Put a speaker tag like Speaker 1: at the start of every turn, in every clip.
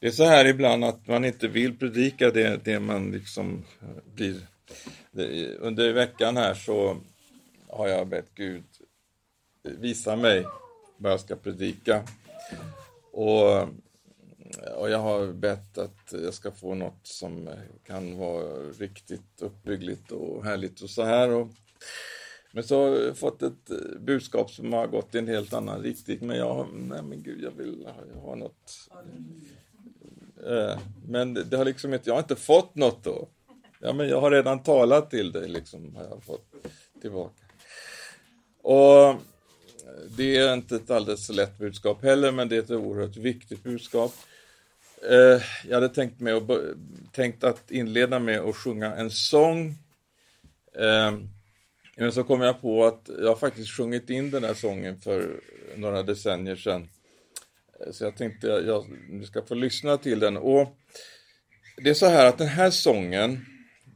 Speaker 1: Det är så här ibland att man inte vill predika det, det man liksom blir... Under veckan här så har jag bett Gud visa mig vad jag ska predika. Och, och jag har bett att jag ska få något som kan vara riktigt uppbyggligt och härligt och så här. Och, men så har jag fått ett budskap som har gått i en helt annan riktning. Men jag, nej men gud, jag vill ha något. Eh, men det har liksom inte, jag har inte fått något då. Ja, men jag har redan talat till dig, liksom, har jag fått tillbaka. Och det är inte ett alldeles lätt budskap heller, men det är ett oerhört viktigt budskap. Eh, jag hade tänkt, med att, tänkt att inleda med att sjunga en sång. Eh, men så kom jag på att jag faktiskt sjungit in den här sången för några decennier sedan. Så jag tänkte att jag, ska få lyssna till den. Och det är så här att den här sången,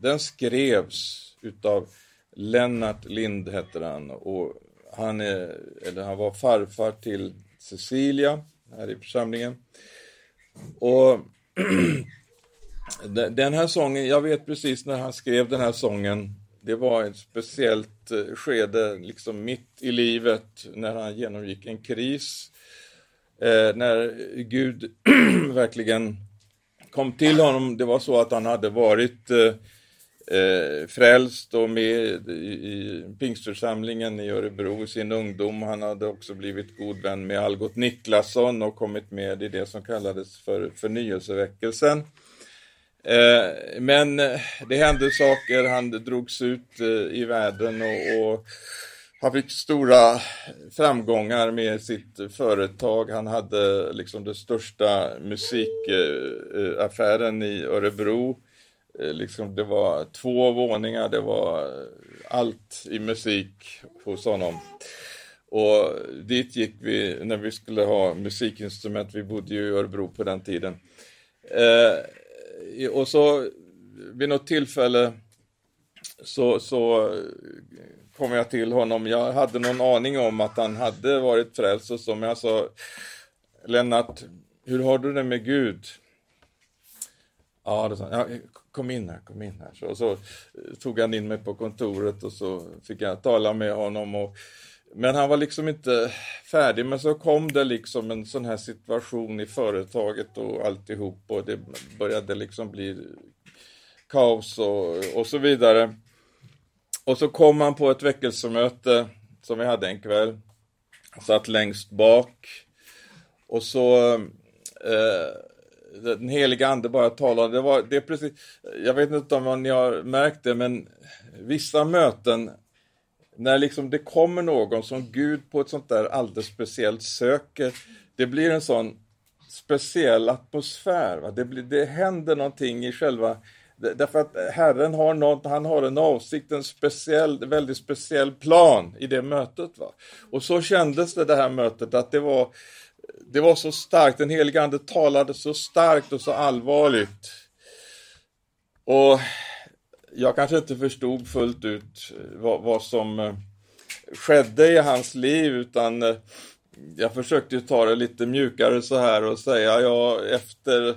Speaker 1: den skrevs utav Lennart Lind heter han och han, är, eller han var farfar till Cecilia här i församlingen. Och den här sången, jag vet precis när han skrev den här sången, det var ett speciellt eh, skede, liksom mitt i livet, när han genomgick en kris. Eh, när Gud verkligen kom till honom, det var så att han hade varit eh, eh frälst och med i, i pingstförsamlingen i Örebro i sin ungdom. Han hade också blivit god vän med Algot Niklasson och kommit med i det som kallades för förnyelseväckelsen. Eh, men eh, det hände saker, han drogs ut eh, i världen och, och han fick stora framgångar med sitt företag. Han hade liksom den största musikaffären i Örebro. Eh, liksom, det var två våningar, det var allt i musik hos honom. Och dit gick vi när vi skulle ha musikinstrument, vi bodde ju i Örebro på den tiden. Eh, och så vid något tillfälle så, så kom jag till honom. Jag hade någon aning om att han hade varit frälst och så, men jag sa Lennart, hur har du det med Gud? Ja, det sa, ja, kom in här, kom in här. Så, så tog han in mig på kontoret och så fick jag tala med honom. Och, men han var liksom inte färdig, men så kom det liksom en sån här situation i företaget och alltihop och det började liksom bli kaos och, och så vidare. Och så kom han på ett väckelsemöte som vi hade en kväll. Satt längst bak. Och så eh, den heliga ande bara talade. Det var, det är precis, jag vet inte om ni har märkt det, men vissa möten när liksom det kommer någon som Gud på ett sånt där alldeles speciellt söker, det blir en sån speciell atmosfär. Va? Det, blir, det händer någonting i själva Därför att Herren har något, han har en avsikt, en speciell, väldigt speciell plan i det mötet. Va? Och så kändes det det här mötet, att det var, det var så starkt, den helige Ande talade så starkt och så allvarligt. Och jag kanske inte förstod fullt ut eh, vad, vad som eh, skedde i hans liv, utan eh, jag försökte ta det lite mjukare så här och säga, ja, efter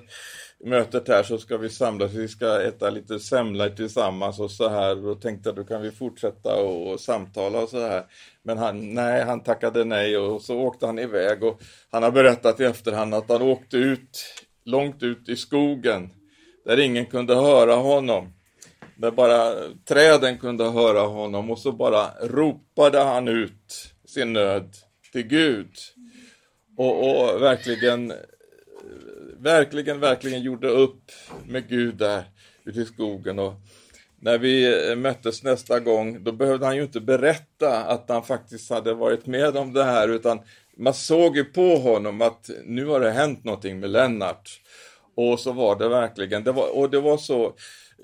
Speaker 1: mötet här så ska vi samlas, vi ska äta lite semlor tillsammans och så här. Då tänkte jag då kan vi fortsätta och, och samtala och så här. Men han, nej, han tackade nej och så åkte han iväg och han har berättat i efterhand att han åkte ut, långt ut i skogen där ingen kunde höra honom. Där bara träden kunde höra honom och så bara ropade han ut sin nöd till Gud. Och, och verkligen verkligen, verkligen gjorde upp med Gud där ute i skogen. Och när vi eh, möttes nästa gång, då behövde han ju inte berätta att han faktiskt hade varit med om det här, utan man såg ju på honom att nu har det hänt någonting med Lennart. Och så var det verkligen, det var, och det var så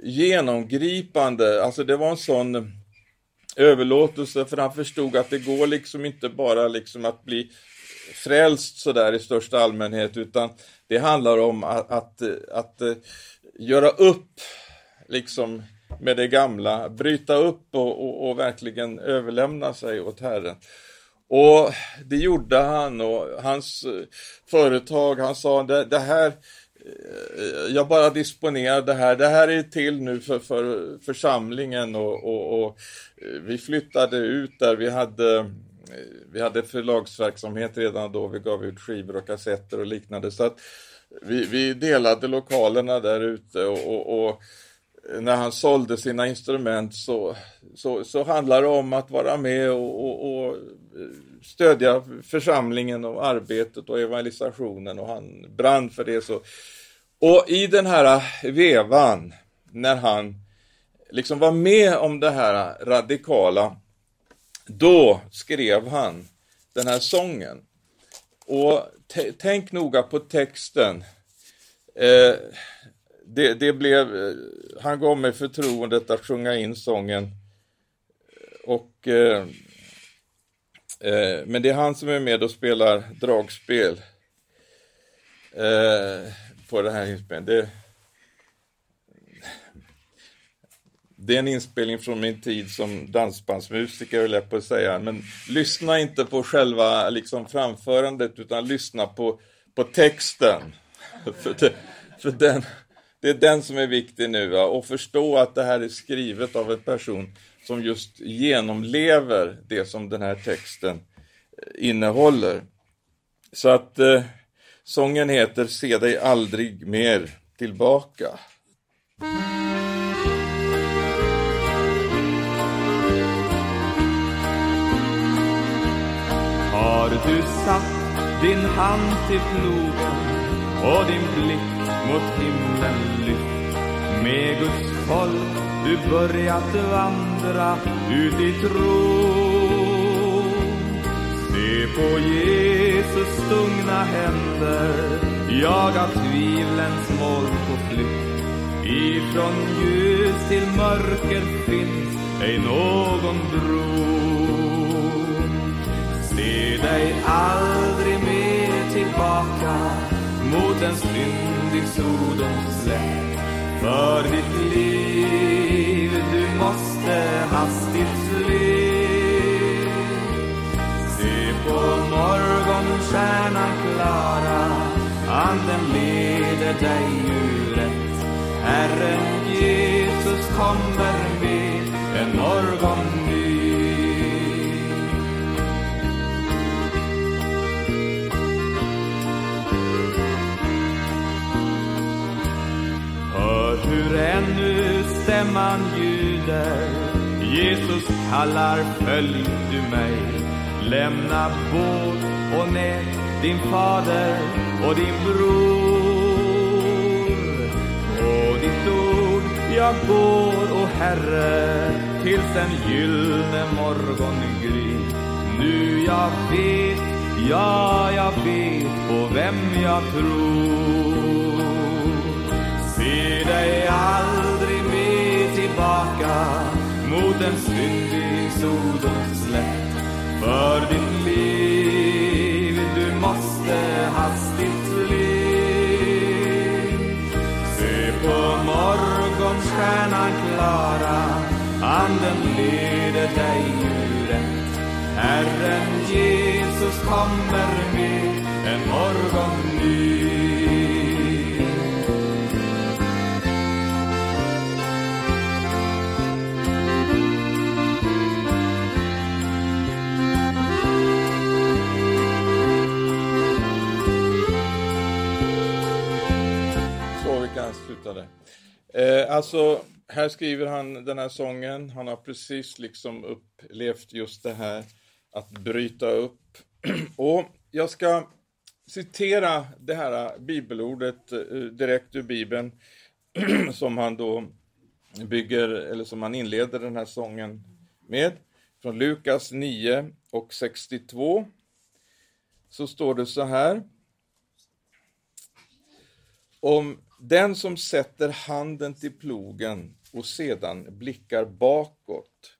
Speaker 1: genomgripande, alltså det var en sån överlåtelse för han förstod att det går liksom inte bara liksom att bli frälst sådär i största allmänhet utan det handlar om att, att, att eh, göra upp liksom med det gamla, bryta upp och, och, och, verkligen överlämna sig åt Herren. Och det gjorde han och hans eh, företag, han sa det, det här eh, jag bara disponerar det här. Det här är till nu för, för församlingen och, och, och, vi flyttade ut där. Vi hade, vi hade förlagsverksamhet redan då. Vi gav ut skivor och kassetter och liknande. Så att vi, vi delade lokalerna där ute och, och, och när han sålde sina instrument så, så, så handlade det om att vara med och, och, och, stödja församlingen och arbetet och evangelisationen och han brann för det. så. Och i den här vevan, när han liksom var med om det här radikala, då skrev han den här sången. Och tänk noga på texten. Eh, det, det, blev, eh, han gav mig förtroendet att sjunga in sången. Och, eh, eh, men det är han som är med och spelar dragspel eh, på den här inspelningen. Det, är en inspelning från min tid som dansbandsmusiker, vill jag på att säga. Men lyssna inte på själva liksom, framförandet, utan lyssna på, på texten. för, det, för den, det är den som är viktig nu, va? och förstå att det här är skrivet av en person som just genomlever det som den här texten eh, innehåller. Så att eh, sången heter Se dig aldrig mer tillbaka.
Speaker 2: Du satt din hand till plogen och din blick mot himlen lyft. Med Guds folk du börjat vandra ut i tro Se på Jesus stungna händer jaga tvivlens moln på flykt. Ifrån ljus till mörker finns ej någon bro dig aldrig mer tillbaka mot en syndig Sodoms släkt för ditt liv du måste hastigt fly. Se på morgonstjärnan klara. Anden leder dig ur rätt Herren Jesus kommer stämman ljuder. Jesus kallar, följ du mig. Lämna båt och nät, din fader och din bror. Och ditt ord jag går, o Herre tills en gyllne morgon gryr Nu jag vet, ja, jag vet på vem jag tror. Se dig all tillbaka mot en syndig Sodoms slätt. För ditt liv du måste hastigt fly. Se på morgonstjärnan klara, anden leder dig ur rätt. Herren Jesus kommer med en morgon ny.
Speaker 1: Slutade. Eh, alltså, här skriver han den här sången. Han har precis liksom upplevt just det här att bryta upp. Och jag ska citera det här bibelordet eh, direkt ur Bibeln som han då bygger, eller som han inleder den här sången med. Från Lukas 9 och 62 så står det så här. Om den som sätter handen till plogen och sedan blickar bakåt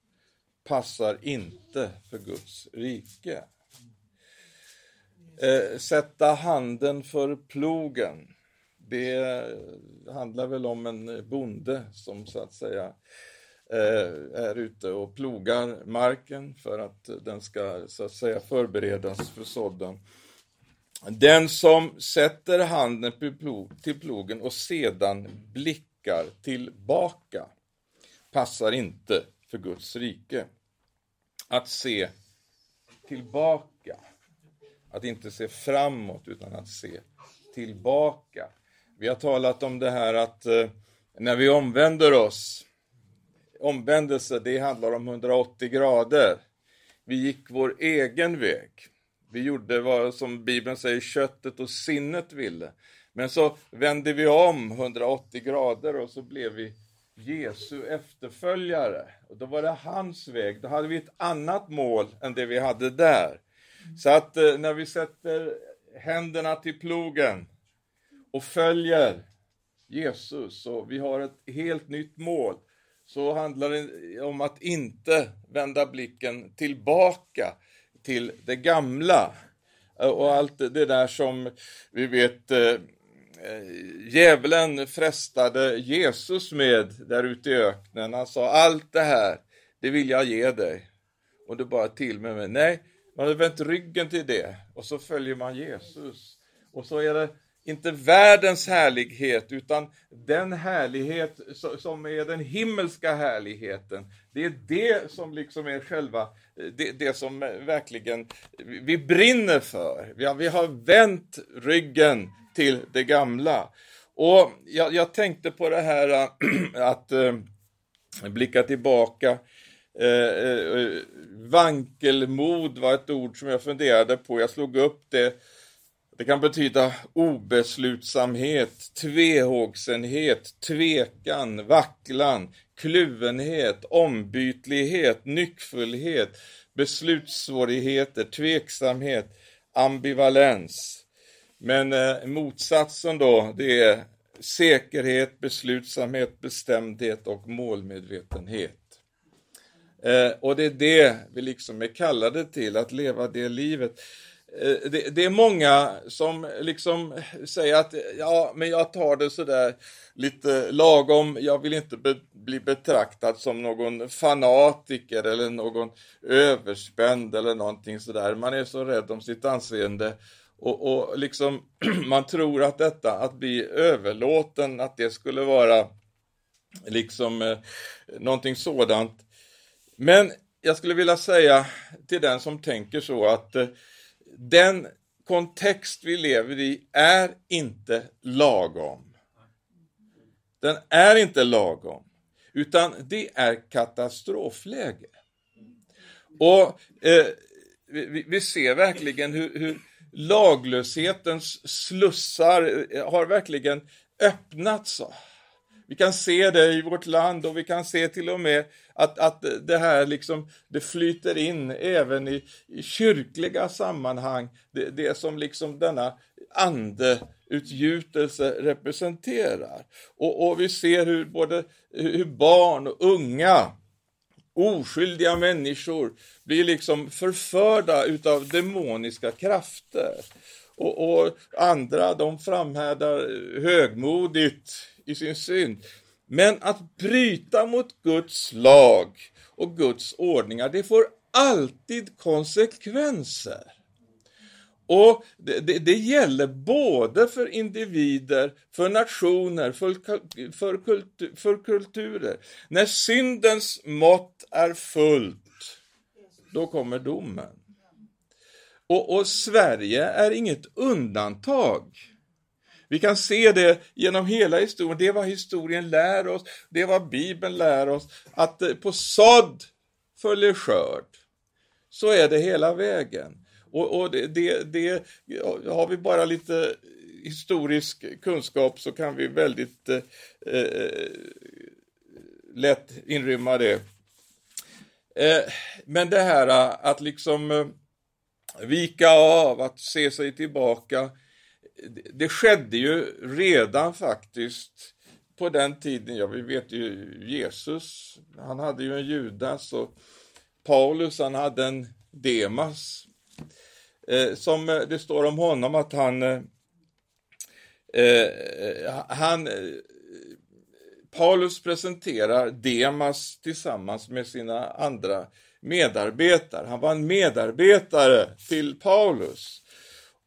Speaker 1: passar inte för Guds rike. Eh, sätta handen för plogen, det handlar väl om en bonde som så att säga eh, är ute och plogar marken för att den ska så att säga förberedas för sådden. Den som sätter handen till plogen och sedan blickar tillbaka passar inte för Guds rike. Att se tillbaka, att inte se framåt utan att se tillbaka. Vi har talat om det här att eh, när vi omvänder oss, omvändelse det handlar om 180 grader. Vi gick vår egen väg. Vi gjorde vad som Bibeln säger köttet och sinnet ville. Men så vände vi om 180 grader och så blev vi Jesu efterföljare. Och då var det hans väg. Då hade vi ett annat mål än det vi hade där. Så att eh, när vi sätter händerna till plogen och följer Jesus och vi har ett helt nytt mål så handlar det om att inte vända blicken tillbaka till det gamla. Eh, och allt det där som vi vet eh, eh, djävulen frestade Jesus med där ute i öknen. Han sa allt det här, det vill jag ge dig. Och du bara till med mig. Nej, man har vänt ryggen till det och så följer man Jesus. Och så är det inte världens härlighet, utan den härlighet som är den himmelska härligheten. Det är det som liksom är själva, det, det som verkligen vi brinner för. Vi har, vi har vänt ryggen till det gamla. Och jag, jag tänkte på det här äh, att äh, blicka tillbaka. Äh, äh, vankelmod var ett ord som jag funderade på. Jag slog upp det det kan betyda obeslutsamhet, tvehågsenhet, tvekan, vacklan, kluvenhet, ombytlighet, nyckfullhet, beslutssvårigheter, tveksamhet, ambivalens. Men eh, motsatsen då, det är säkerhet, beslutsamhet, bestämdhet och målmedvetenhet. Eh, och det är det vi liksom är kallade till, att leva det livet. Eh, det, det, är många som liksom säger att ja, men jag tar det sådär lite lagom. Jag vill inte be, bli betraktad som någon fanatiker eller någon överspänd eller någonting sådär. Man är så rädd om sitt anseende och, och liksom man tror att detta att bli överlåten, att det skulle vara liksom eh, någonting sådant. Men jag skulle vilja säga till den som tänker så att eh, den kontext vi lever i är inte lagom. Den är inte lagom, utan det är katastrofläge. Och eh, vi, vi, ser verkligen hur, hur laglöshetens slussar eh, har verkligen öppnats. Vi kan se det i vårt land och vi kan se till och med att, att det här liksom, det flyter in även i, i kyrkliga sammanhang, det, det som liksom denna andeutgjutelse representerar. Och, och vi ser hur både hur barn och unga oskyldiga människor blir liksom förförda utav demoniska krafter. Och, och, andra de framhärdar högmodigt i sin synd. Men att bryta mot Guds lag och Guds ordningar, det får alltid konsekvenser. Och det, det, det, gäller både för individer, för nationer, för, för, kultur, för kulturer. När syndens mått är fullt, då kommer domen. Och, och Sverige är inget undantag. Vi kan se det genom hela historien. Det är vad historien lär oss, det är vad Bibeln lär oss, att eh, på sådd följer skörd. Så är det hela vägen. Och, och det, det, det, har vi bara lite historisk kunskap så kan vi väldigt eh, eh lätt inrymma det. Eh, men det här eh, att liksom eh, vika av, att se sig tillbaka, det skedde ju redan faktiskt på den tiden, ja vi vet ju Jesus, han hade ju en Judas och Paulus han hade en Demas. Eh, som eh, det står om honom att han, eh, eh han eh, Paulus presenterar Demas tillsammans med sina andra medarbetare. Han var en medarbetare till Paulus.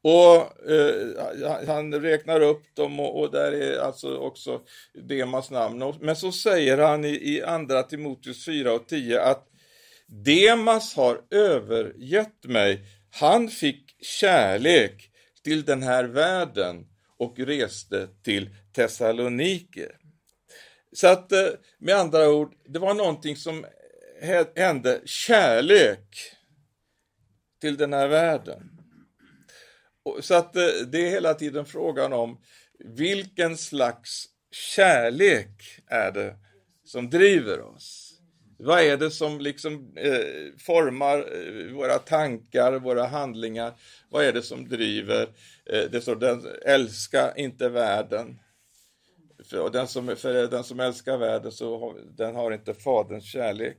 Speaker 1: Och eh, han räknar upp dem och, och, där är alltså också Demas namn. Men så säger han i, i andra Timoteus 4 och 10 att Demas har övergett mig. Han fick kärlek till den här världen och reste till Thessalonike. Så att eh, med andra ord, det var någonting som hände, kärlek till den här världen. Så att eh, det är hela tiden frågan om vilken slags kärlek är det som driver oss? Vad är det som liksom eh, formar eh, våra tankar, våra handlingar? Vad är det som driver? Eh, det står den älska inte världen. För den, som, för den som älskar världen så den har inte faderns kärlek.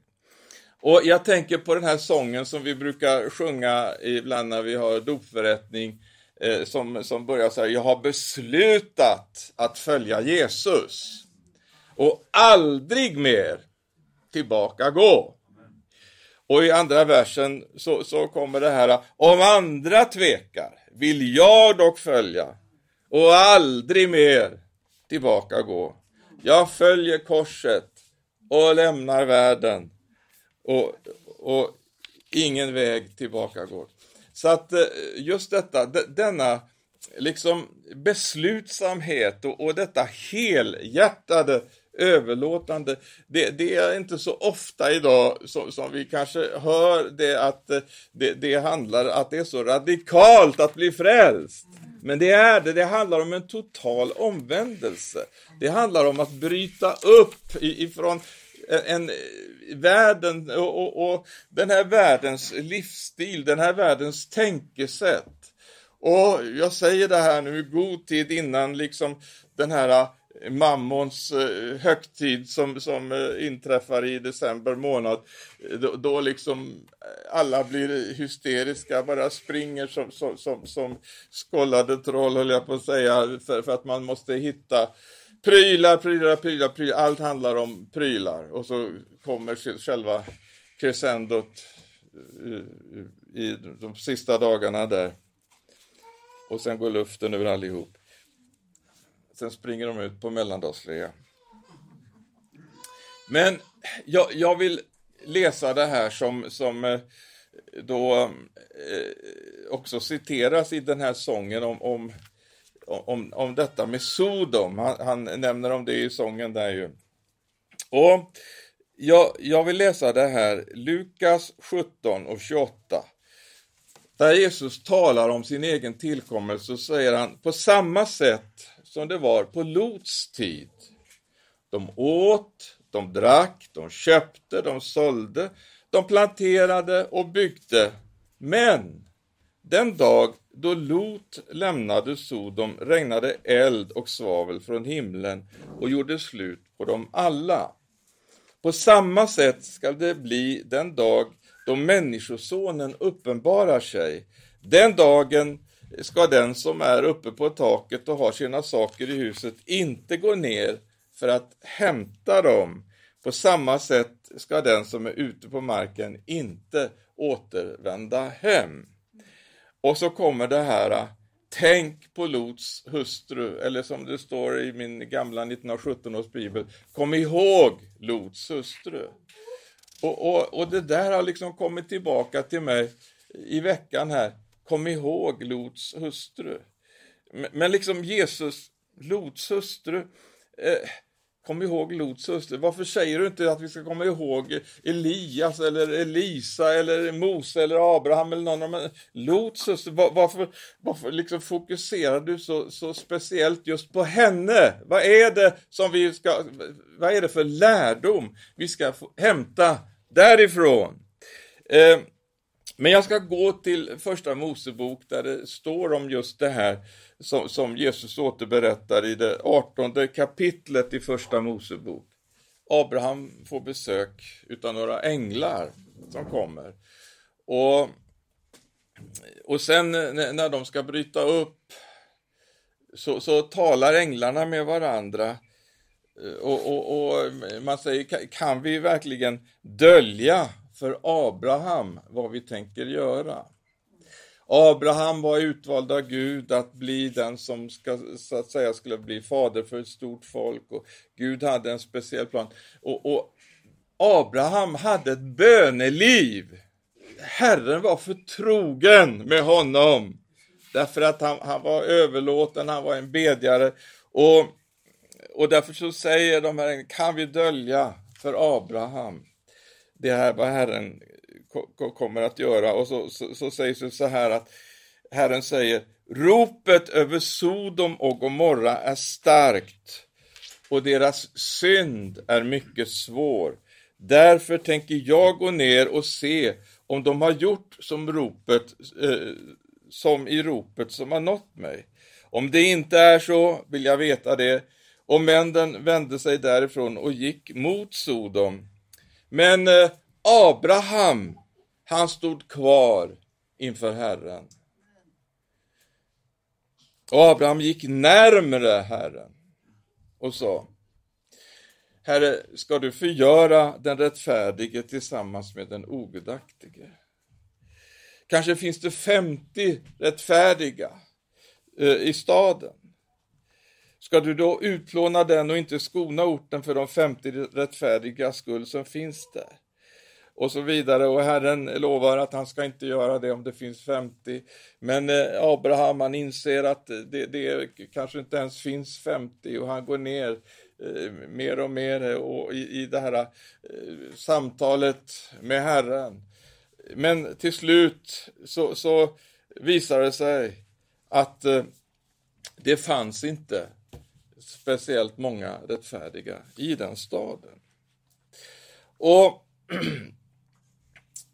Speaker 1: Och jag tänker på den här sången som vi brukar sjunga ibland när vi har dopförrättning eh, som, som börjar så här, jag har beslutat att följa Jesus och aldrig mer tillbaka gå. Och i andra versen så, så kommer det här, om andra tvekar vill jag dock följa och aldrig mer tillbaka gå. Jag följer korset och lämnar världen och, och ingen väg tillbaka går. Så att eh, just detta, denna liksom beslutsamhet och, och detta helhjärtade överlåtande. Det, det, är inte så ofta idag som, som vi kanske hör det att eh, det, det, handlar att det är så radikalt att bli frälst. Men det är det, det handlar om en total omvändelse. Det handlar om att bryta upp ifrån Eh, en, eh, världen och, och, och den här världens livsstil, den här världens tänkesätt. Och jag säger det här nu i god tid innan liksom den här eh, mammons högtid som, som inträffar i december månad. Då, då liksom alla blir hysteriska, bara springer som, som, som, som skållade troll höll jag på att säga, för, för att man måste hitta prylar, prylar, prylar, prylar. Allt handlar om prylar och så kommer själva crescendot eh, i de sista dagarna där. Och sen går luften ur allihop. Sen springer de ut på mellandagsrea. Men jag, jag, vill läsa det här som, som eh, då eh, också citeras i den här sången om, om, om, om detta med Sodom. Han, han nämner om det i sången där ju. Och jag, jag vill läsa det här, Lukas 17 och 28. Där Jesus talar om sin egen tillkommelse så säger han, på samma sätt som det var på Lots tid. De åt, de drack, de köpte, de sålde, de planterade och byggde. Men den dag då Lot lämnade Sodom regnade eld och svavel från himlen och gjorde slut på dem alla. På samma sätt skall det bli den dag då Människosonen uppenbarar sig. Den dagen ska den som är uppe på taket och har sina saker i huset inte gå ner för att hämta dem. På samma sätt ska den som är ute på marken inte återvända hem. Och så kommer det här äh, Tänk på Lots hustru, eller som det står i min gamla 1917 års bibel, kom ihåg Lots hustru. Och, och, och det där har liksom kommit tillbaka till mig i veckan här. Kom ihåg Lots hustru. Men liksom Jesus, Lots hustru, eh, kom ihåg Lots hustru. Varför säger du inte att vi ska komma ihåg Elias eller Elisa eller Mose eller Abraham eller någon av dem? Lots hustru, var, varför, varför liksom fokuserar du så, så speciellt just på henne? Vad är det som vi ska, vad är det för lärdom vi ska få hämta därifrån? Eh, men jag ska gå till första Mosebok där det står om just det här som, som Jesus återberättar i det 18 kapitlet i första Mosebok. Abraham får besök utav några änglar som kommer. Och, och sen när de ska bryta upp så, så talar änglarna med varandra och, och, och, man säger, kan vi verkligen dölja för Abraham vad vi tänker göra. Abraham var utvald av Gud att bli den som ska, så att säga skulle bli fader för ett stort folk och Gud hade en speciell plan. Och, och Abraham hade ett böneliv. Herren var förtrogen med honom. Därför att han, han var överlåten, han var en bedjare. Och, och därför så säger de här, kan vi dölja för Abraham det här vad Herren kommer att göra. Och så, så, så sägs det så här att Herren säger, ropet över Sodom och Gomorra är starkt och deras synd är mycket svår. Därför tänker jag gå ner och se om de har gjort som ropet, eh, som i ropet som har nått mig. Om det inte är så vill jag veta det. Och männen vände sig därifrån och gick mot Sodom. Men eh, Abraham, han stod kvar inför Herren. Och Abraham gick närmre Herren och sa Herre, ska du förgöra den rättfärdige tillsammans med den ogudaktige? Kanske finns det 50 rättfärdiga eh, i staden. Ska du då utplåna den och inte skona orten för de 50 rättfärdiga skull som finns där? Och så vidare. Och Herren lovar att han ska inte göra det om det finns 50. Men eh, Abraham, han inser att det, det kanske inte ens finns 50 och han går ner eh, mer och mer eh, och i, i det här samtalet med Herren. Men till slut så, så visar det sig att det fanns inte speciellt många rättfärdiga i den staden. Och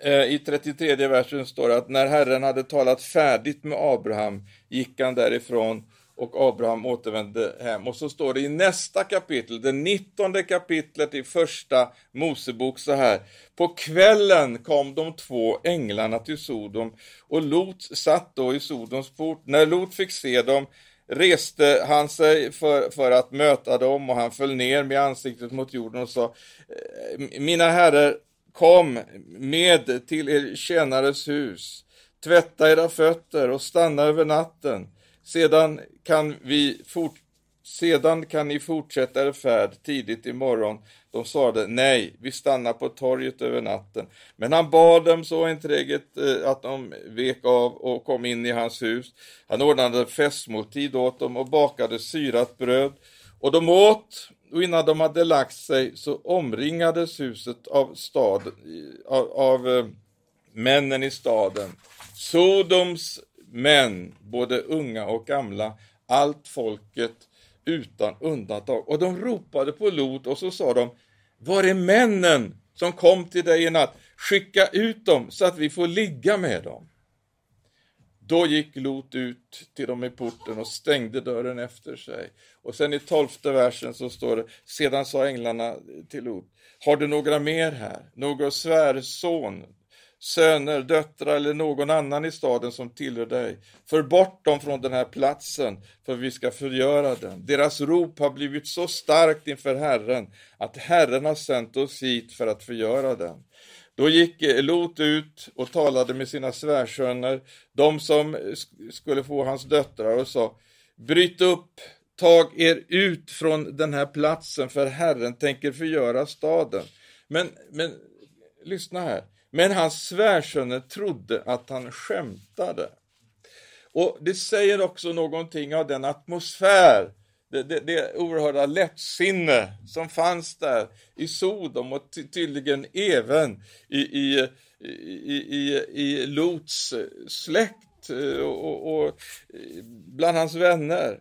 Speaker 1: Eh, I 33 versen står det att när Herren hade talat färdigt med Abraham gick han därifrån och Abraham återvände hem. Och så står det i nästa kapitel, det 19 kapitlet i första Mosebok så här. På kvällen kom de två änglarna till Sodom och Lot satt då i Sodoms port. När Lot fick se dem reste han sig för, för att möta dem och han föll ner med ansiktet mot jorden och sa eh, Mina herrar, Kom med till er tjänares hus, tvätta era fötter och stanna över natten. Sedan kan, vi fort, sedan kan ni fortsätta er färd tidigt imorgon. De svarade nej, vi stannar på torget över natten. Men han bad dem så enträget eh, att de vek av och kom in i hans hus. Han ordnade festmåltid åt dem och bakade syrat bröd. Och de åt och innan de hade lagt sig så omringades huset av, stad, av, av eh, männen i staden. Sodoms män, både unga och gamla, allt folket utan undantag. Och de ropade på Lot och så sa de, var är männen som kom till dig i natt? Skicka ut dem så att vi får ligga med dem. Då gick Lot ut till dem i porten och stängde dörren efter sig. Och sen i tolfte versen så står det, sedan sa änglarna till Lot, har du några mer här? Någon svärson, söner, döttrar eller någon annan i staden som tillhör dig? För bort dem från den här platsen, för vi ska förgöra den. Deras rop har blivit så starkt inför Herren, att Herren har sänt oss hit för att förgöra den. Då gick eh, Lot ut och talade med sina svärsöner, de som skulle få hans döttrar och sa Bryt upp, tag er ut från den här platsen för Herren tänker förgöra staden. Men, men lyssna här. Men hans svärsöner trodde att han skämtade. Och det säger också någonting av den atmosfär det, det, det oerhörda lättsinne som fanns där i Sodom och ty tydligen även i, i, i, i, i Lots eh, släkt eh, och, och, och eh, bland hans vänner.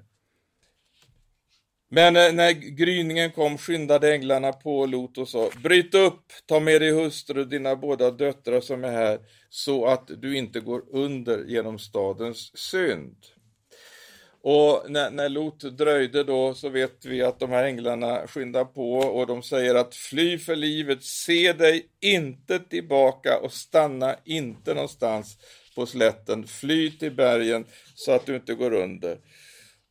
Speaker 1: Men när gryningen kom skyndade änglarna på Lot och sa Bryt upp, ta med dig hustru och dina båda döttrar som är här så att du inte går under genom stadens synd. Och när, när Lot dröjde då så vet vi att de här änglarna skyndar på och de säger att fly för livet, se dig inte tillbaka och stanna inte någonstans på slätten, fly till bergen så att du inte går under.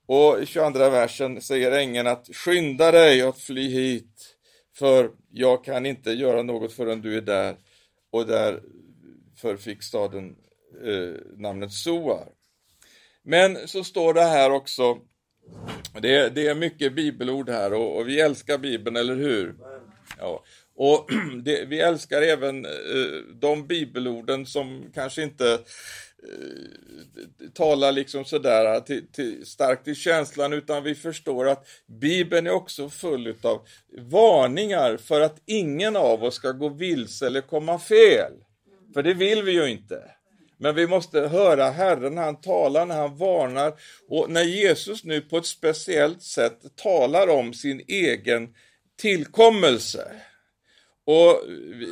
Speaker 1: Och i 22 versen säger ängeln att skynda dig att fly hit, för jag kan inte göra något förrän du är där. Och därför fick staden eh, namnet Soar. Men så står det här också, det, det är mycket bibelord här och, och, vi älskar Bibeln, eller hur? Ja. Och det, vi älskar även eh, de bibelorden som kanske inte eh, talar liksom sådär till, till, starkt i känslan utan vi förstår att Bibeln är också full av varningar för att ingen av oss ska gå vilse eller komma fel. För det vill vi ju inte. Men vi måste höra Herren när han talar, när han varnar och när Jesus nu på ett speciellt sätt talar om sin egen tillkommelse. Och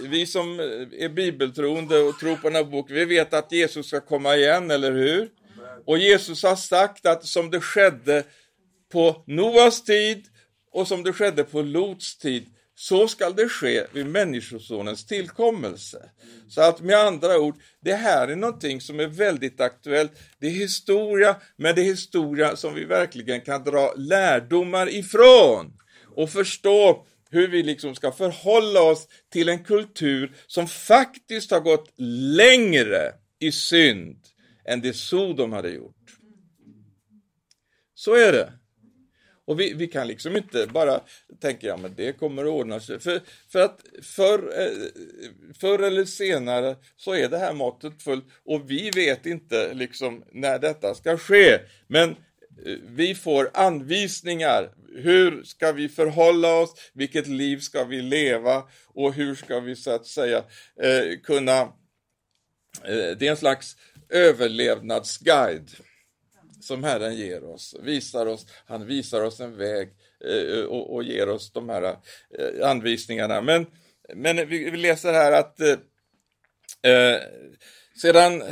Speaker 1: vi som är bibeltroende och tror på den här boken, vi vet att Jesus ska komma igen, eller hur? Och Jesus har sagt att som det skedde på Noas tid och som det skedde på Lots tid, så skall det ske vid Människosonens tillkommelse. Så att med andra ord, det här är någonting som är väldigt aktuellt. Det är historia, men det är historia som vi verkligen kan dra lärdomar ifrån och förstå hur vi liksom ska förhålla oss till en kultur som faktiskt har gått längre i synd än det Sodom hade gjort. Så är det. Och vi, vi kan liksom inte bara tänka, ja men det kommer att ordna sig. För, för att förr, eh, förr eller senare så är det här måttet fullt och vi vet inte liksom när detta ska ske. Men eh, vi får anvisningar. Hur ska vi förhålla oss? Vilket liv ska vi leva? Och hur ska vi så att säga eh, kunna... Eh, det är en slags överlevnadsguide som Herren ger oss, visar oss, han visar oss en väg eh, eh, och, och, ger oss de här eh, anvisningarna. Men, men vi, vi läser här att eh, eh sedan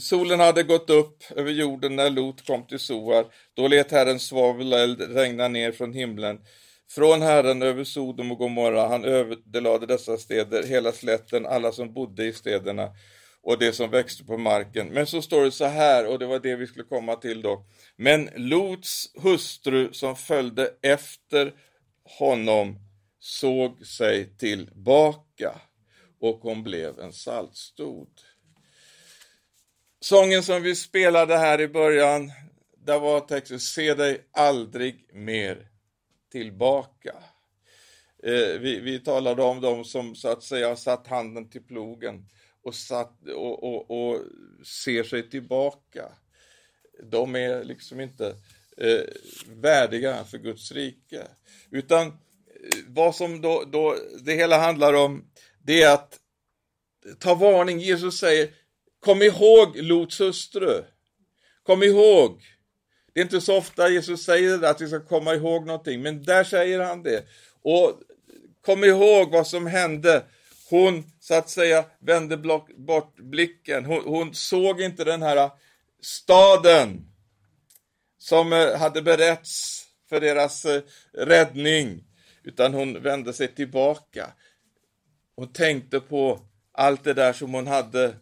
Speaker 1: solen hade gått upp över jorden när Lot kom till Soar, då lät Herren svaveleld regna ner från himlen från Herren över Sodom och Gomorra. Han överdelade dessa städer, hela slätten, alla som bodde i städerna och det som växte på marken. Men så står det så här, och det var det vi skulle komma till då. Men Lots hustru som följde efter honom såg sig tillbaka och hon blev en saltstod. Sången som vi spelade här i början, där var texten Se dig aldrig mer tillbaka. Eh, vi, vi talade om dem som så att säga satt handen till plogen och, satt, och, och, och ser sig tillbaka. De är liksom inte eh, värdiga för Guds rike. Utan eh, vad som då, då det hela handlar om, det är att ta varning. Jesus säger, kom ihåg Lots hustru. Kom ihåg. Det är inte så ofta Jesus säger det, att vi ska komma ihåg någonting, men där säger han det. Och kom ihåg vad som hände hon så att säga vände bort blicken. Hon, hon såg inte den här staden som eh, hade berätts för deras eh, räddning, utan hon vände sig tillbaka. Hon tänkte på allt det där som hon hade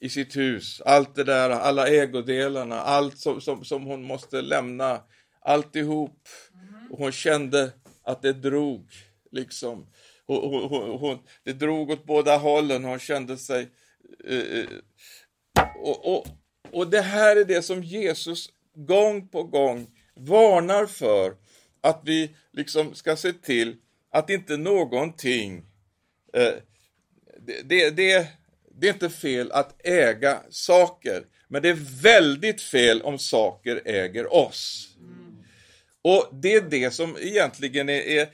Speaker 1: i sitt hus, allt det där, alla ägodelarna, allt som, som, som hon måste lämna, alltihop. Och hon kände att det drog, liksom. Hon, hon, hon, det drog åt båda hållen, hon kände sig... Eh, eh, och, och, och det här är det som Jesus gång på gång varnar för, att vi liksom ska se till att inte någonting... Eh, det, det, det, det är inte fel att äga saker, men det är väldigt fel om saker äger oss. Och det är det som egentligen är, är,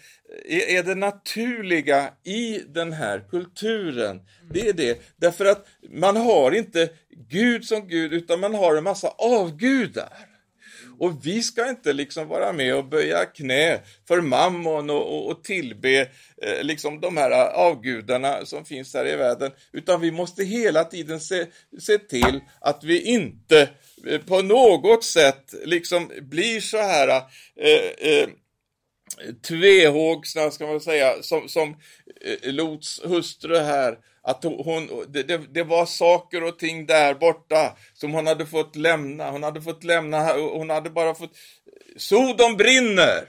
Speaker 1: är det naturliga i den här kulturen. Det är det, därför att man har inte Gud som Gud, utan man har en massa avgudar. Och vi ska inte liksom vara med och böja knä för mammon och, och, och tillbe eh, liksom de här avgudarna som finns här i världen, utan vi måste hela tiden se, se till att vi inte eh, på något sätt liksom blir så här eh, eh, tvehågsna, ska man säga, som, som eh, Lots hustru här, att hon, det, det, var saker och ting där borta som hon hade fått lämna. Hon hade fått lämna, hon hade bara fått... Sodom brinner!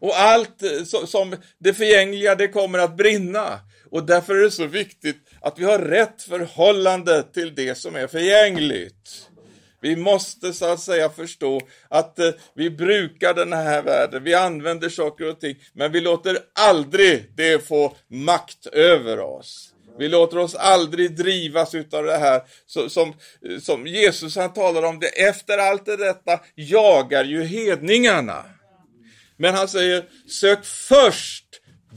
Speaker 1: Och allt eh, som det förgängliga, det kommer att brinna. Och därför är det så viktigt att vi har rätt förhållande till det som är förgängligt. Vi måste så att säga förstå att eh, vi brukar den här världen, vi använder saker och ting, men vi låter aldrig det få makt över oss. Vi låter oss aldrig drivas utav det här så, som, som Jesus han talar om det. Efter allt det detta jagar ju hedningarna. Men han säger, sök först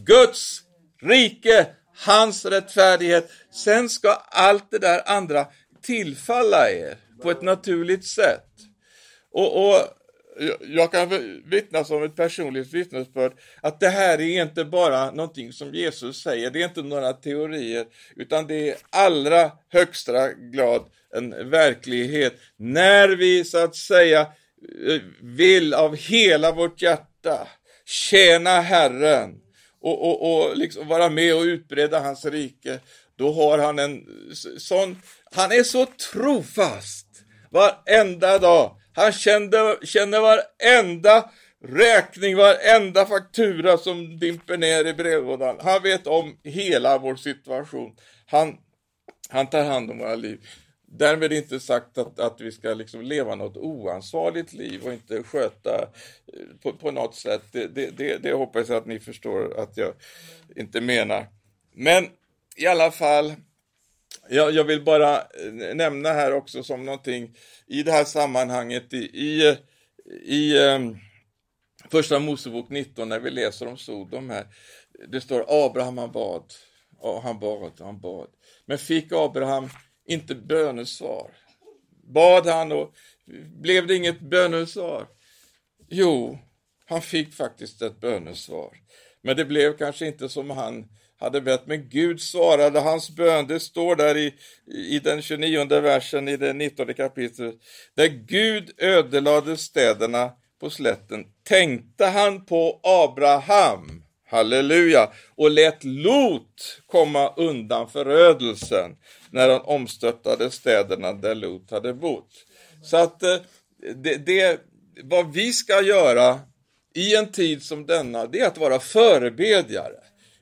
Speaker 1: Guds rike, hans rättfärdighet. Sen ska allt det där andra tillfalla er på ett naturligt sätt. Och, och jag kan vittna som ett personligt vittnesbörd att det här är inte bara någonting som Jesus säger, det är inte några teorier, utan det är allra högsta grad en verklighet. När vi så att säga eh, vill av hela vårt hjärta tjäna Herren och, och, och liksom vara med och utbreda hans rike, då har han en sån, han är så trofast varenda dag han kände, känner varenda räkning, varenda faktura som dimper ner i brevlådan. Han vet om hela vår situation. Han, han tar hand om våra liv. Därmed inte sagt att, att vi ska liksom leva något oansvarigt liv och inte sköta eh, på, på något sätt. Det, det, det, det hoppas jag att ni förstår att jag inte menar. Men i alla fall, jag, jag vill bara eh, nämna här också som någonting i det här sammanhanget i, i, i um, Första Mosebok 19 när vi läser om Sodom här. Det står Abraham han bad och han bad och han bad. Men fick Abraham inte bönesvar? Bad han och blev det inget bönesvar? Jo, han fick faktiskt ett bönesvar. Men det blev kanske inte som han hade bett, men Gud svarade hans bön. Det står där i, i den 29 versen i det 19 kapitlet. Där Gud ödelade städerna på slätten tänkte han på Abraham, halleluja, och lät Lot komma undan förödelsen när han omstöttade städerna där Lot hade bott. Så att eh, det, det, vad vi ska göra i en tid som denna, det är att vara förebedjare.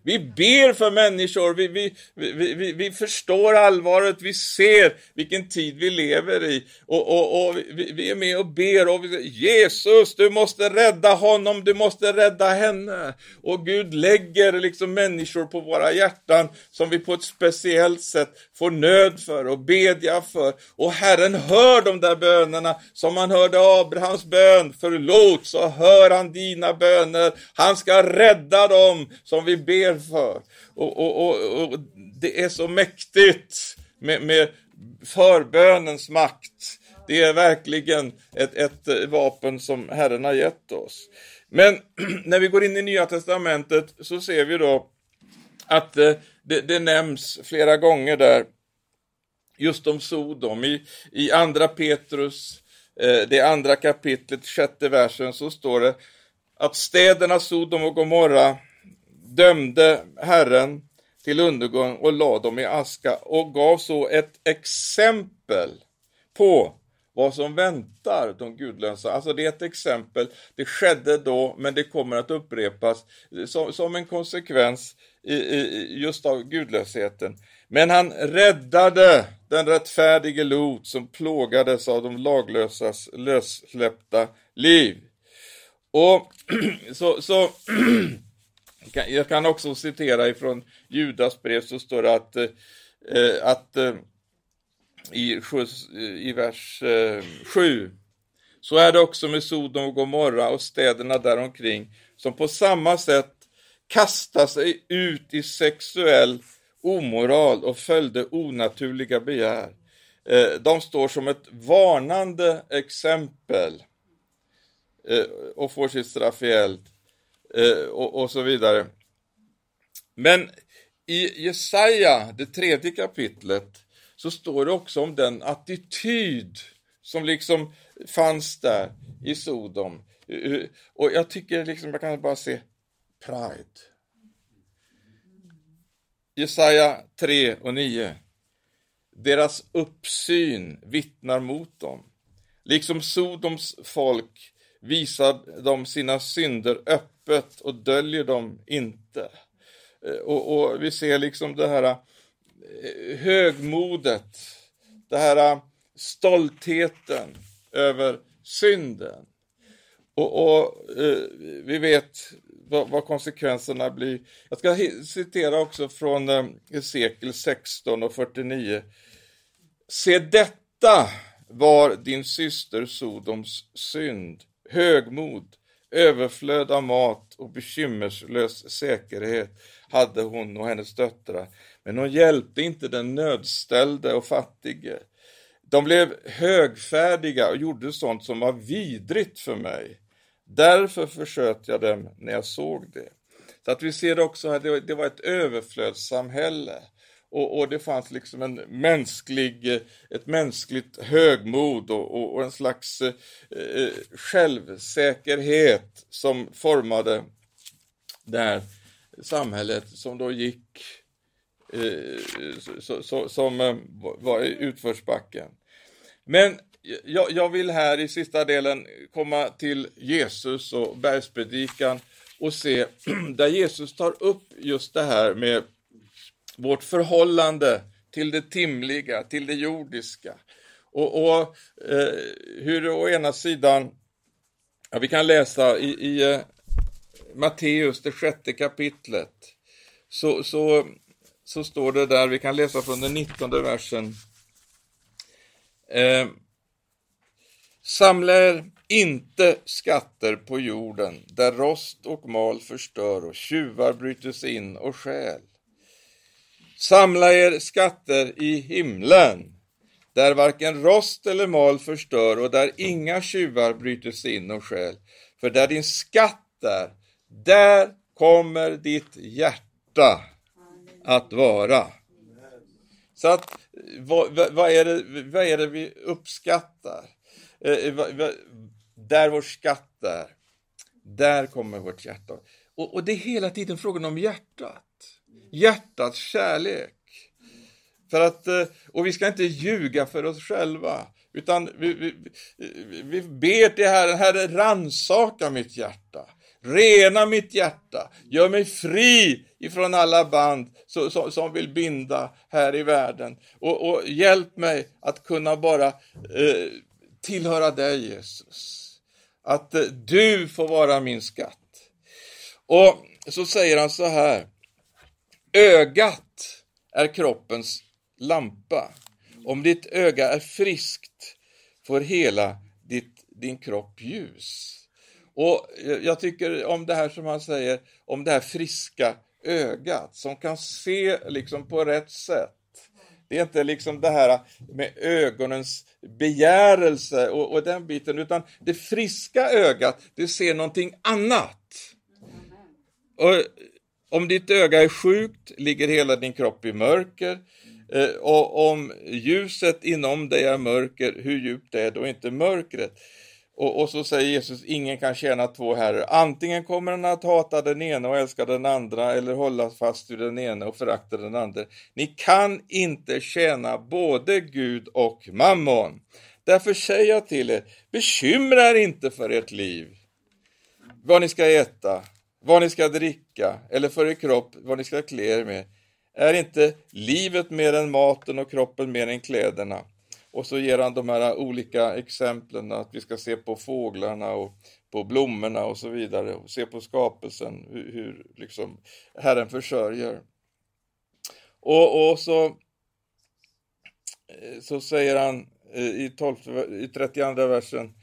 Speaker 1: Vi ber för människor, vi, vi, vi, vi, vi förstår allvaret, vi ser vilken tid vi lever i. Och, och, och vi, vi är med och ber och vi säger Jesus, du måste rädda honom, du måste rädda henne. Och Gud lägger liksom människor på våra hjärtan som vi på ett speciellt sätt får nöd för och bedja för. Och Herren hör de där bönerna som han hörde Abrahams bön. Förlåt, så hör han dina böner. Han ska rädda dem som vi ber för. Och, och, och, och det är så mäktigt med, med förbönens makt. Det är verkligen ett, ett vapen som Herren har gett oss. Men när vi går in i Nya Testamentet så ser vi då att eh, det, det nämns flera gånger där just om Sodom. I, i andra Petrus, eh, det andra kapitlet, sjätte versen, så står det att städerna Sodom och Gomorra dömde Herren till undergång och lade dem i aska och gav så ett exempel på vad som väntar de gudlösa. Alltså det är ett exempel, det skedde då men det kommer att upprepas som, som en konsekvens i, i, just av gudlösheten. Men han räddade den rättfärdige Lot som plågades av de laglösas lössläppta liv. Och så, så Jag kan också citera ifrån Judas brev så står det att, eh, att eh, i, i vers eh, 7 så är det också med Sodom och Gomorra och städerna däromkring som på samma sätt kastade sig ut i sexuell omoral och följde onaturliga begär. Eh, de står som ett varnande exempel eh, och får sitt straff i eld eh, och, och så vidare. Men i Jesaja, det tredje kapitlet, så står det också om den attityd som liksom fanns där i Sodom. Eh, och jag tycker liksom, jag kan bara se pride. Jesaja 3 och 9. Deras uppsyn vittnar mot dem. Liksom Sodoms folk visar de sina synder öppet och döljer dem inte. Eh, och, och vi ser liksom det här eh, högmodet, det här eh, stoltheten över synden. Och, och vi vet vad, vad, konsekvenserna blir. Jag ska citera också från Hesekiel 16 och 49. Se detta var din syster Sodoms synd, högmod, överflöd av mat och bekymmerslös säkerhet hade hon och hennes döttrar. Men hon hjälpte inte den nödställde och fattige. De blev högfärdiga och gjorde sånt som var vidrigt för mig. Därför försköt jag dem när jag såg det. Så att vi ser också att det var ett överflödssamhälle. Och, och, det fanns liksom en mänsklig, eh, ett mänskligt högmod och, och, och en slags eh, eh, självsäkerhet som formade det här samhället som då gick eh, så, så, som eh, var i utförsbacken. Men jag, jag, vill här i sista delen komma till Jesus och bergspredikan och se där Jesus tar upp just det här med vårt förhållande till det timliga, till det jordiska. Och, och eh, hur det å ena sidan, ja, vi kan läsa i, i eh, Matteus, det sjätte kapitlet, så, så, så står det där, vi kan läsa från den nittonde versen. Eh, Samla er inte skatter på jorden där rost och mal förstör och tjuvar bryter sig in och stjäl. Samla er skatter i himlen där varken rost eller mal förstör och där inga tjuvar bryter sig in och stjäl. För där din skatt är, där kommer ditt hjärta att vara. Så att, vad, vad, är det, vad är det vi uppskattar? Eh, eh där vår skatt är, där kommer vårt hjärta. Och, och det är hela tiden frågan om hjärtat. Hjärtats kärlek. För att, eh, och vi ska inte ljuga för oss själva. Utan vi, vi, vi ber till Herren, Herre ransaka mitt hjärta. Rena mitt hjärta, gör mig fri ifrån alla band som, som, som vill binda här i världen. Och, och hjälp mig att kunna bara eh, tillhöra dig Jesus. Att eh, du får vara min skatt. Och så säger han så här. Ögat är kroppens lampa. Om ditt öga är friskt får hela ditt, din kropp ljus. Och jag tycker om det här som han säger, om det här friska ögat som kan se liksom på rätt sätt. Det är inte liksom det här med ögonens begärelse och, och den biten, utan det friska ögat, det ser någonting annat. Och om ditt öga är sjukt ligger hela din kropp i mörker. Eh, och om ljuset inom dig är mörker, hur djupt är då inte mörkret? Och, och, så säger Jesus, ingen kan tjäna två herrar. Antingen kommer han att hata den ena och älska den andra eller hålla fast vid den ena och förakta den andra. Ni kan inte tjäna både Gud och mammon. Därför säger jag till er, bekymra er inte för ert liv, vad ni ska äta, vad ni ska dricka eller för er kropp, vad ni ska klä er med. Är inte livet mer än maten och kroppen mer än kläderna? Och så ger han de här olika exemplen, att vi ska se på fåglarna och på blommorna och så vidare, och se på skapelsen, hur, hur liksom Herren försörjer. Och, och så, eh, så säger han eh, i, 12, i 32 versen,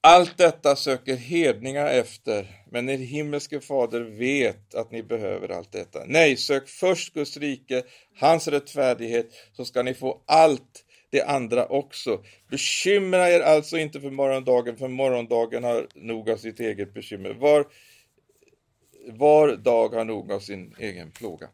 Speaker 1: allt detta söker hedningar efter, men er himmelske fader vet att ni behöver allt detta. Nej, sök först Guds rike, hans rättfärdighet, så ska ni få allt det andra också. Bekymra er alltså inte för morgondagen, för morgondagen har nog av sitt eget bekymmer. Var, var dag har nog av sin egen plåga.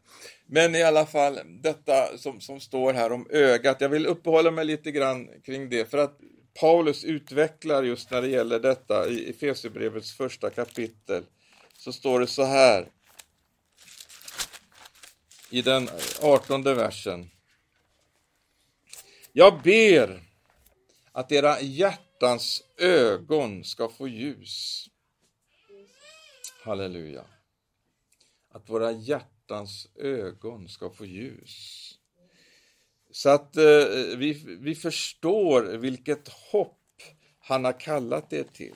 Speaker 1: Men i alla fall, detta som, som står här om ögat, jag vill uppehålla mig lite grann kring det, för att Paulus utvecklar just när det gäller detta i Efesierbrevets första kapitel, så står det så här i den artonde versen. Jag ber att era hjärtans ögon ska få ljus. Halleluja. Att våra hjärtans ögon ska få ljus. Så att eh, vi, vi förstår vilket hopp han har kallat det till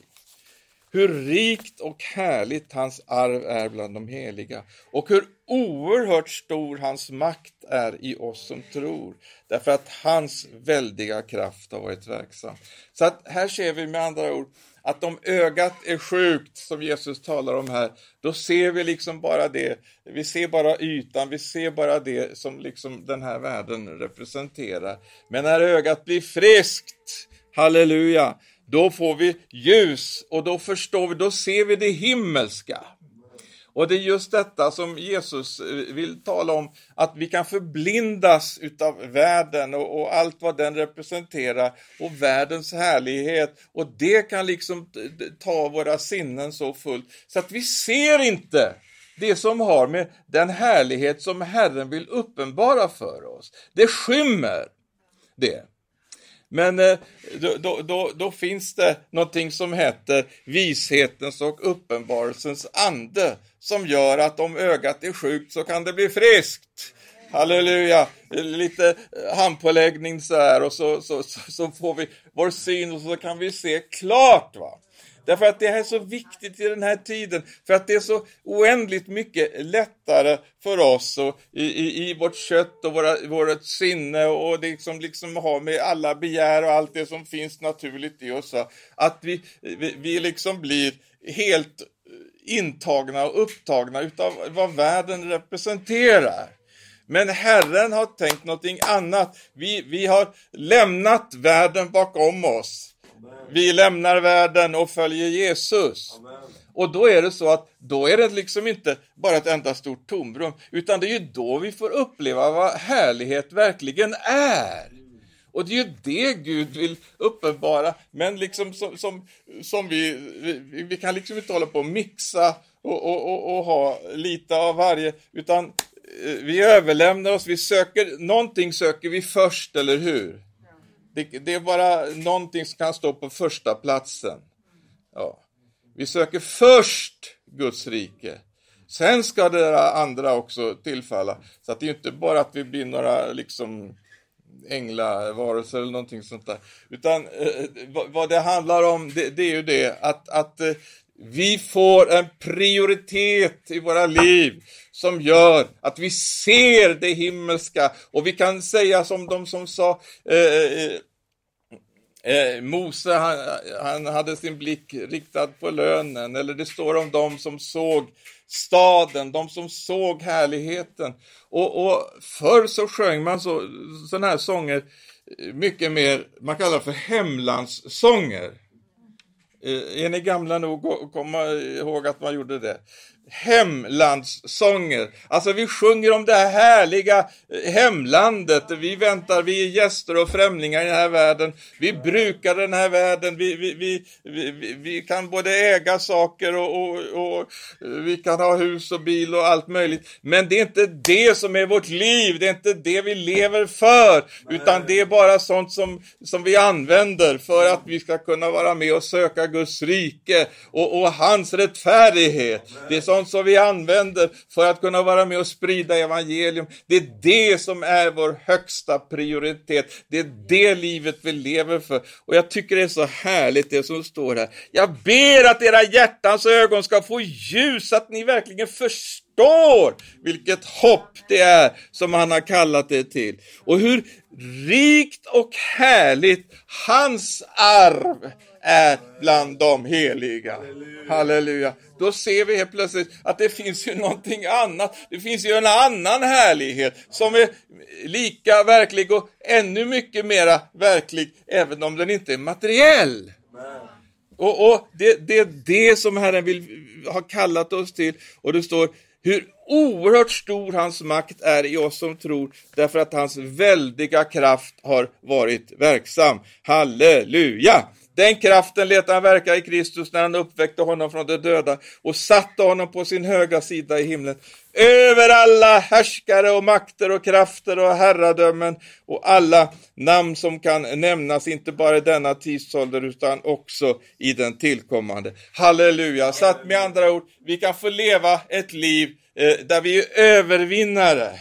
Speaker 1: hur rikt och härligt hans arv är bland de heliga och hur oerhört stor hans makt är i oss som tror, därför att hans väldiga kraft har varit verksam. Så att här ser vi med andra ord att om ögat är sjukt, som Jesus talar om här, då ser vi liksom bara det, vi ser bara ytan, vi ser bara det som liksom den här världen representerar. Men när ögat blir friskt, halleluja, då får vi ljus och då förstår vi, då ser vi det himmelska. Och det är just detta som Jesus eh, vill tala om, att vi kan förblindas utav världen och, och, allt vad den representerar och världens härlighet och det kan liksom ta våra sinnen så fullt så att vi ser inte det som har med den härlighet som Herren vill uppenbara för oss. Det skymmer det. Men eh, då, då, då, då, finns det någonting som heter vishetens och uppenbarelsens ande som gör att om ögat är sjukt så kan det bli friskt. Halleluja! Lite eh, handpåläggning så här och så, så, så, så får vi vår syn och så kan vi se klart. va. Därför att det är så viktigt i den här tiden, för att det är så oändligt mycket lättare för oss och i, i, i vårt kött och våra, vårt sinne och det som liksom har med alla begär och allt det som finns naturligt i oss, att vi, vi, vi liksom blir helt intagna och upptagna utav vad världen representerar. Men Herren har tänkt någonting annat. Vi, vi har lämnat världen bakom oss. Vi lämnar världen och följer Jesus. Amen. Och då är det så att då är det liksom inte bara ett enda stort tomrum, utan det är ju då vi får uppleva vad härlighet verkligen är. Och det är ju det Gud vill uppenbara, men liksom som, som, som vi, vi, vi kan liksom inte hålla på och mixa och, och, och, och ha lite av varje, utan eh, vi överlämnar oss, vi söker, någonting söker vi först, eller hur? Det, det, är bara någonting som kan stå på första platsen. Ja. Vi söker först Guds rike. Sen ska det andra också tillfalla. Så att det är inte bara att vi blir några liksom änglavarelser eller någonting sånt där. Utan eh, eh vad det handlar om, det, det, är ju det att, att eh, vi får en prioritet i våra liv som gör att vi ser det himmelska och vi kan säga som de som sa eh, eh, eh Mose han, han, hade sin blick riktad på lönen eller det står om dem som såg staden, de som såg härligheten. Och, och förr så sjöng man så, sådana här sånger mycket mer, man kallar det för hemlandssånger. Eh, är ni gamla nog att komma ihåg att man gjorde det? Hemlandssånger. Alltså vi sjunger om det här härliga eh, hemlandet. Vi väntar, vi är gäster och främlingar i den här världen. Vi brukar den här världen. Vi, vi, vi, vi, vi kan både äga saker och, och, och, eh, vi kan ha hus och bil och allt möjligt. Men det är inte det som är vårt liv. Det är inte det vi lever för. Utan det är bara sånt som, som vi använder för att vi ska kunna vara med och söka Guds rike och, och hans rättfärdighet. Det är sånt sånt som vi använder för att kunna vara med och sprida evangelium. Det är det som är vår högsta prioritet. Det är det livet vi lever för. Och jag tycker det är så härligt det som står här. Jag ber att era hjärtans ögon ska få ljus, så att ni verkligen förstår vilket hopp det är som han har kallat er till. Och hur rikt och härligt hans arv är bland de heliga. Halleluja. Då ser vi helt plötsligt att det finns ju någonting annat. Det finns ju en annan härlighet som är lika verklig och ännu mycket mera verklig, även om den inte är materiell. Och, och det, det är det som Herren vill ha kallat oss till. Och det står hur oerhört stor hans makt är i oss som tror, därför att hans väldiga kraft har varit verksam. Halleluja! Den kraften lät han verka i Kristus när han uppväckte honom från de döda och satte honom på sin högra sida i himlen. Över alla härskare och makter och krafter och herradömen och alla namn som kan nämnas, inte bara i denna tidsålder utan också i den tillkommande. Halleluja! Så att med andra ord, vi kan få leva ett liv eh, där vi är övervinnare.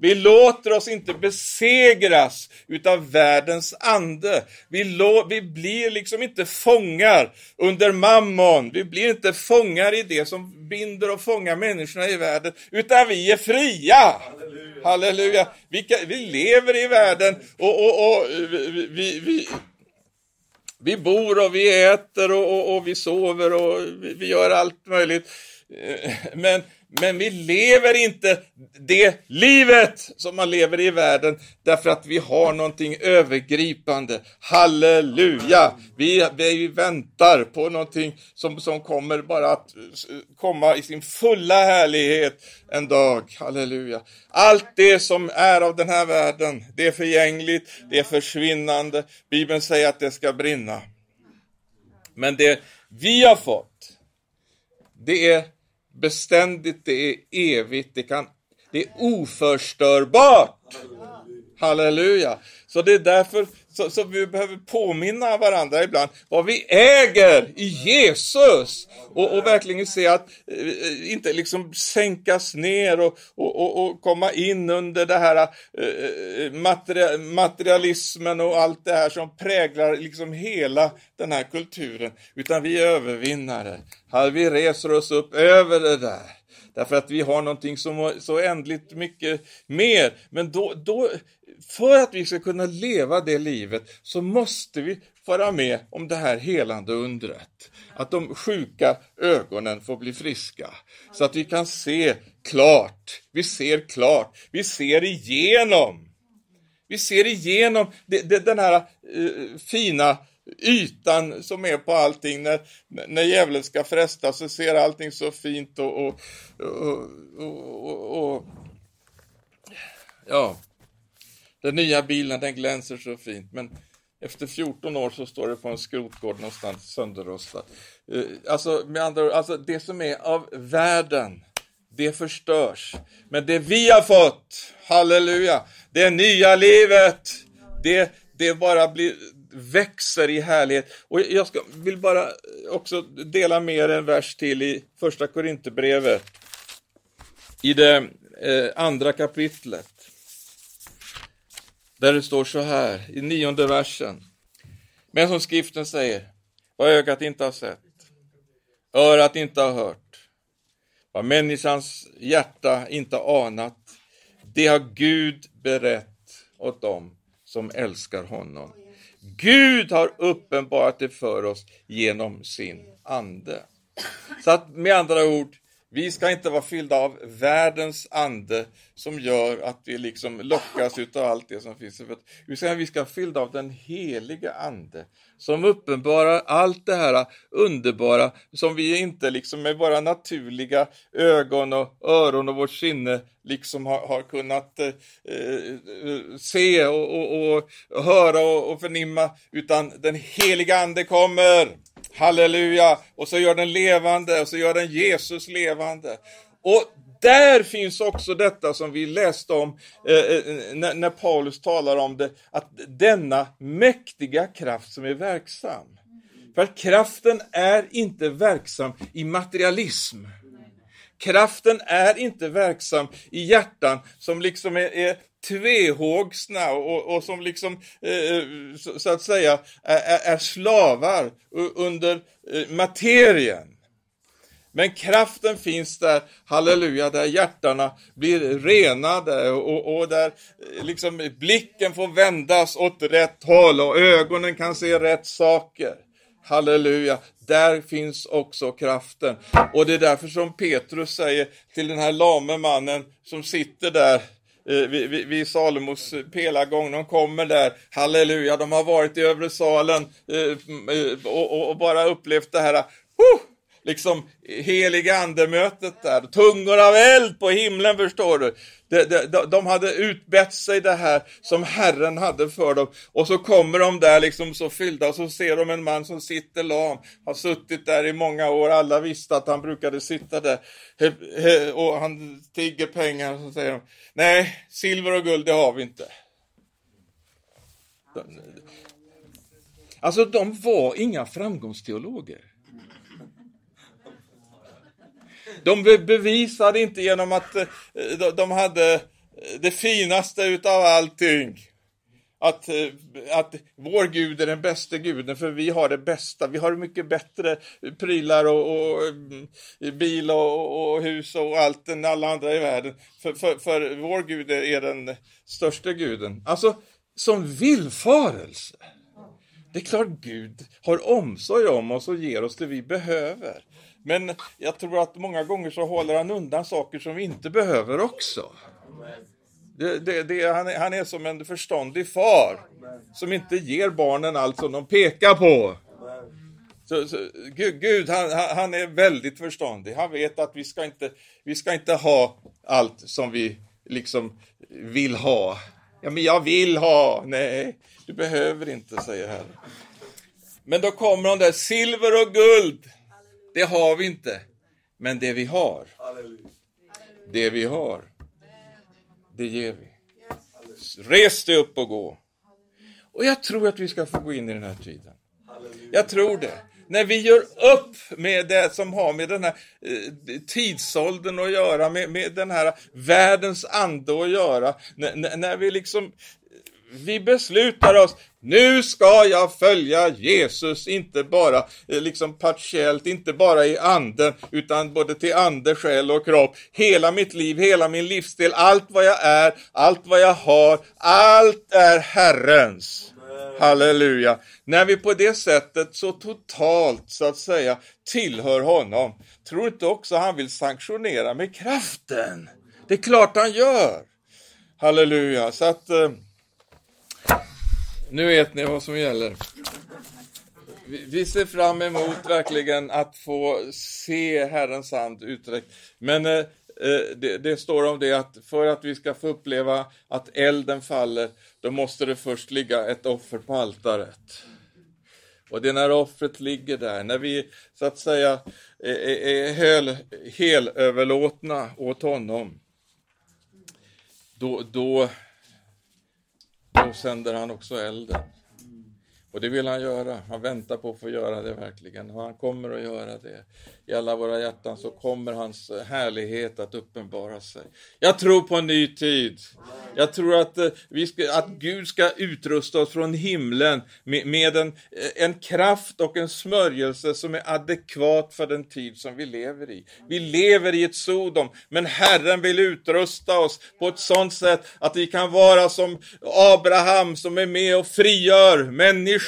Speaker 1: Vi låter oss inte besegras utav världens ande. Vi, vi blir liksom inte fångar under mammon. Vi blir inte fångar i det som binder och fångar människorna i världen, utan vi är fria. Halleluja! Halleluja. Vi, vi lever i världen och, och, och vi, vi, vi, bor och vi äter och, och, och vi sover och vi gör allt möjligt. Eh, men men vi lever inte det livet som man lever i världen därför att vi har någonting övergripande. Halleluja! Vi, vi väntar på någonting som, som kommer bara att komma i sin fulla härlighet en dag. Halleluja! Allt det som är av den här världen, det är förgängligt, det är försvinnande. Bibeln säger att det ska brinna. Men det vi har fått, det är beständigt, det är evigt, det, kan, det är oförstörbart. Halleluja. Så det är därför så, så, vi behöver påminna varandra ibland vad vi äger i Jesus. Och, och verkligen se att eh, inte liksom sänkas ner och, och, och, komma in under det här eh, materi materialismen och allt det här som präglar liksom hela den här kulturen. Utan vi är övervinnare. Här vi reser oss upp över det där. Därför att vi har någonting som så ändligt mycket mer. Men då, då, för att vi ska kunna leva det livet så måste vi vara med om det här helande undret. Att de sjuka ögonen får bli friska. Så att vi kan se klart. Vi ser klart. Vi ser igenom. Vi ser igenom det, det, den här uh, fina ytan som är på allting. När, när djävulen ska fresta så ser allting så fint och, och, och, och ja, den nya bilen den glänser så fint. Men efter 14 år så står det på en skrotgård någonstans sönderrostad. Eh, alltså med andra ord, alltså det som är av världen, det förstörs. Men det vi har fått, halleluja, det nya livet, det, det bara blir, växer i härlighet. Och jag ska, vill bara också dela med en vers till i första Korinthierbrevet. I det eh, andra kapitlet. Där det står så här i nionde versen. Men som skriften säger, vad ögat inte har sett, örat inte har hört, vad människans hjärta inte har anat, det har Gud berett åt dem som älskar honom. Gud har uppenbarat det för oss genom sin ande. Så att med andra ord, vi ska inte vara fyllda av världens ande som gör att vi liksom lockas av allt det som finns. Utan vi ska vara fyllda av den heliga ande som uppenbarar allt det här underbara som vi inte liksom med våra naturliga ögon och öron och vårt sinne liksom har, har kunnat eh, eh se och, och, och höra och, och förnimma, utan den heliga ande kommer Halleluja! Och så gör den levande och så gör den Jesus levande. Och där finns också detta som vi läste om eh, eh, när, när, Paulus talar om det, att denna mäktiga kraft som är verksam. För att kraften är inte verksam i materialism. Kraften är inte verksam i hjärtan som liksom är, är tvehågsna och, och som liksom eh, eh, så, så, att säga är, är slavar under eh, materien. Men kraften finns där, halleluja, där hjärtarna blir renade och, och, där eh, liksom blicken får vändas åt rätt håll och ögonen kan se rätt saker. Halleluja, där finns också kraften. Och det är därför som Petrus säger till den här lame mannen som sitter där eh, vid, vid, vid Salomos pelargång. De kommer där, halleluja, de har varit i övre salen eh, mm, och, och, och, bara upplevt det här. oh, liksom heliga andemötet där. Tungor av eld på himlen förstår du. De, de, de hade utbett sig det här som Herren hade för dem. Och så kommer de där liksom så fyllda och så ser de en man som sitter lam. Har suttit där i många år. Alla visste att han brukade sitta där. Och han tigger pengar och så säger de. Nej, silver och guld det har vi inte. Alltså de var inga framgångsteologer. De bevisade inte genom att eh, de hade eh, det finaste utav allting. Att, eh, att vår Gud är den bästa guden, för vi har det bästa. Vi har mycket bättre prylar och, och bil och, och, hus och allt än alla andra i världen. För, för, för vår Gud är den största guden. Alltså, som villfarelse. Det är klart Gud har omsorg om oss och ger oss det vi behöver. Men jag tror att många gånger så håller han undan saker som vi inte behöver också. Det, det, det, han, är, han, är, som en förståndig far som inte ger barnen allt som de pekar på. Så, så, Gud, Gud han, han, är väldigt förståndig. Han vet att vi ska, inte, vi ska inte ha allt som vi liksom vill ha. Ja, men jag vill ha. Nej, du behöver inte, säger Herren. Men då kommer de där, silver och guld. Det har vi inte. Men det vi har, det vi har, det ger vi. Res dig upp och gå. Och jag tror att vi ska få gå in i den här tiden. Jag tror det. När vi gör upp med det som har med den här eh, tidsåldern att göra, med, med den här världens ande att göra, när, när vi liksom vi beslutar oss, nu ska jag följa Jesus, inte bara eh, liksom partiellt, inte bara i anden, utan både till ande, själ och kropp. Hela mitt liv, hela min livsstil, allt vad jag är, allt vad jag har, allt är Herrens. Halleluja. När vi på det sättet så totalt, så att säga, tillhör honom, tror inte också han vill sanktionera med kraften? Det är klart han gör. Halleluja. Så att eh, nu vet ni vad som gäller. Vi ser fram emot verkligen att få se Herrens hand uträckt. Men eh, eh, det, det, står om det att för att vi ska få uppleva att elden faller, då måste det först ligga ett offer på altaret. Och det är när offret ligger där, när vi så att säga är, är hel, helöverlåtna åt honom, då, då då sänder han också elden. Och det vill han göra. Han väntar på att få göra det verkligen. Och han kommer att göra det. I alla våra hjärtan så kommer hans härlighet att uppenbara sig. Jag tror på en ny tid. Jag tror att, eh, vi ska, att Gud ska utrusta oss från himlen med, med en, eh, en kraft och en smörjelse som är adekvat för den tid som vi lever i. Vi lever i ett Sodom, men Herren vill utrusta oss på ett sådant sätt att vi kan vara som Abraham som är med och frigör människor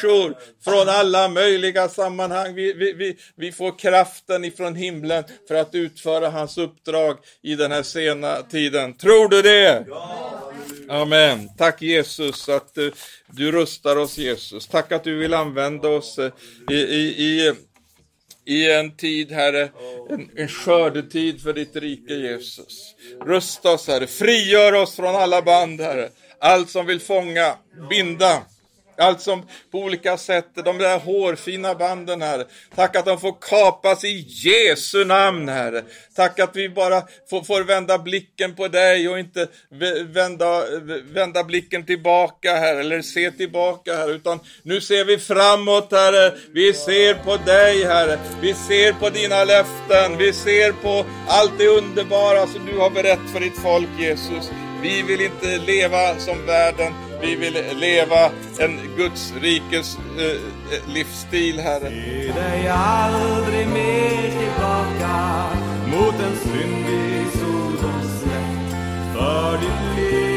Speaker 1: från alla möjliga sammanhang. Vi, vi, vi, vi får kraften ifrån himlen för att utföra hans uppdrag i den här sena tiden. Tror du det? Amen. Tack Jesus att du, du rustar oss Jesus. Tack att du vill använda oss eh, i, i, i i en tid, Herre, en, en skördetid för ditt rike, Jesus. Rusta oss, Herre. Frigör oss från alla band, Herre. Allt som vill fånga, binda, allt som på olika sätt, de där hårfina banden, Herre. Tack att de får kapas i Jesu namn, Herre. Tack att vi bara får, får vända blicken på dig och inte vända, vända blicken tillbaka, här, eller se tillbaka, här, utan nu ser vi framåt, Herre. Vi ser på dig, Herre. Vi ser på dina löften. Vi ser på allt det underbara som du har berättat för ditt folk, Jesus. Vi vill inte leva som världen, vi vill leva en Guds rikes eh, eh livsstil, Herre.
Speaker 2: Se dig aldrig mer tillbaka mot en syndig Sodoms släkt. För ditt liv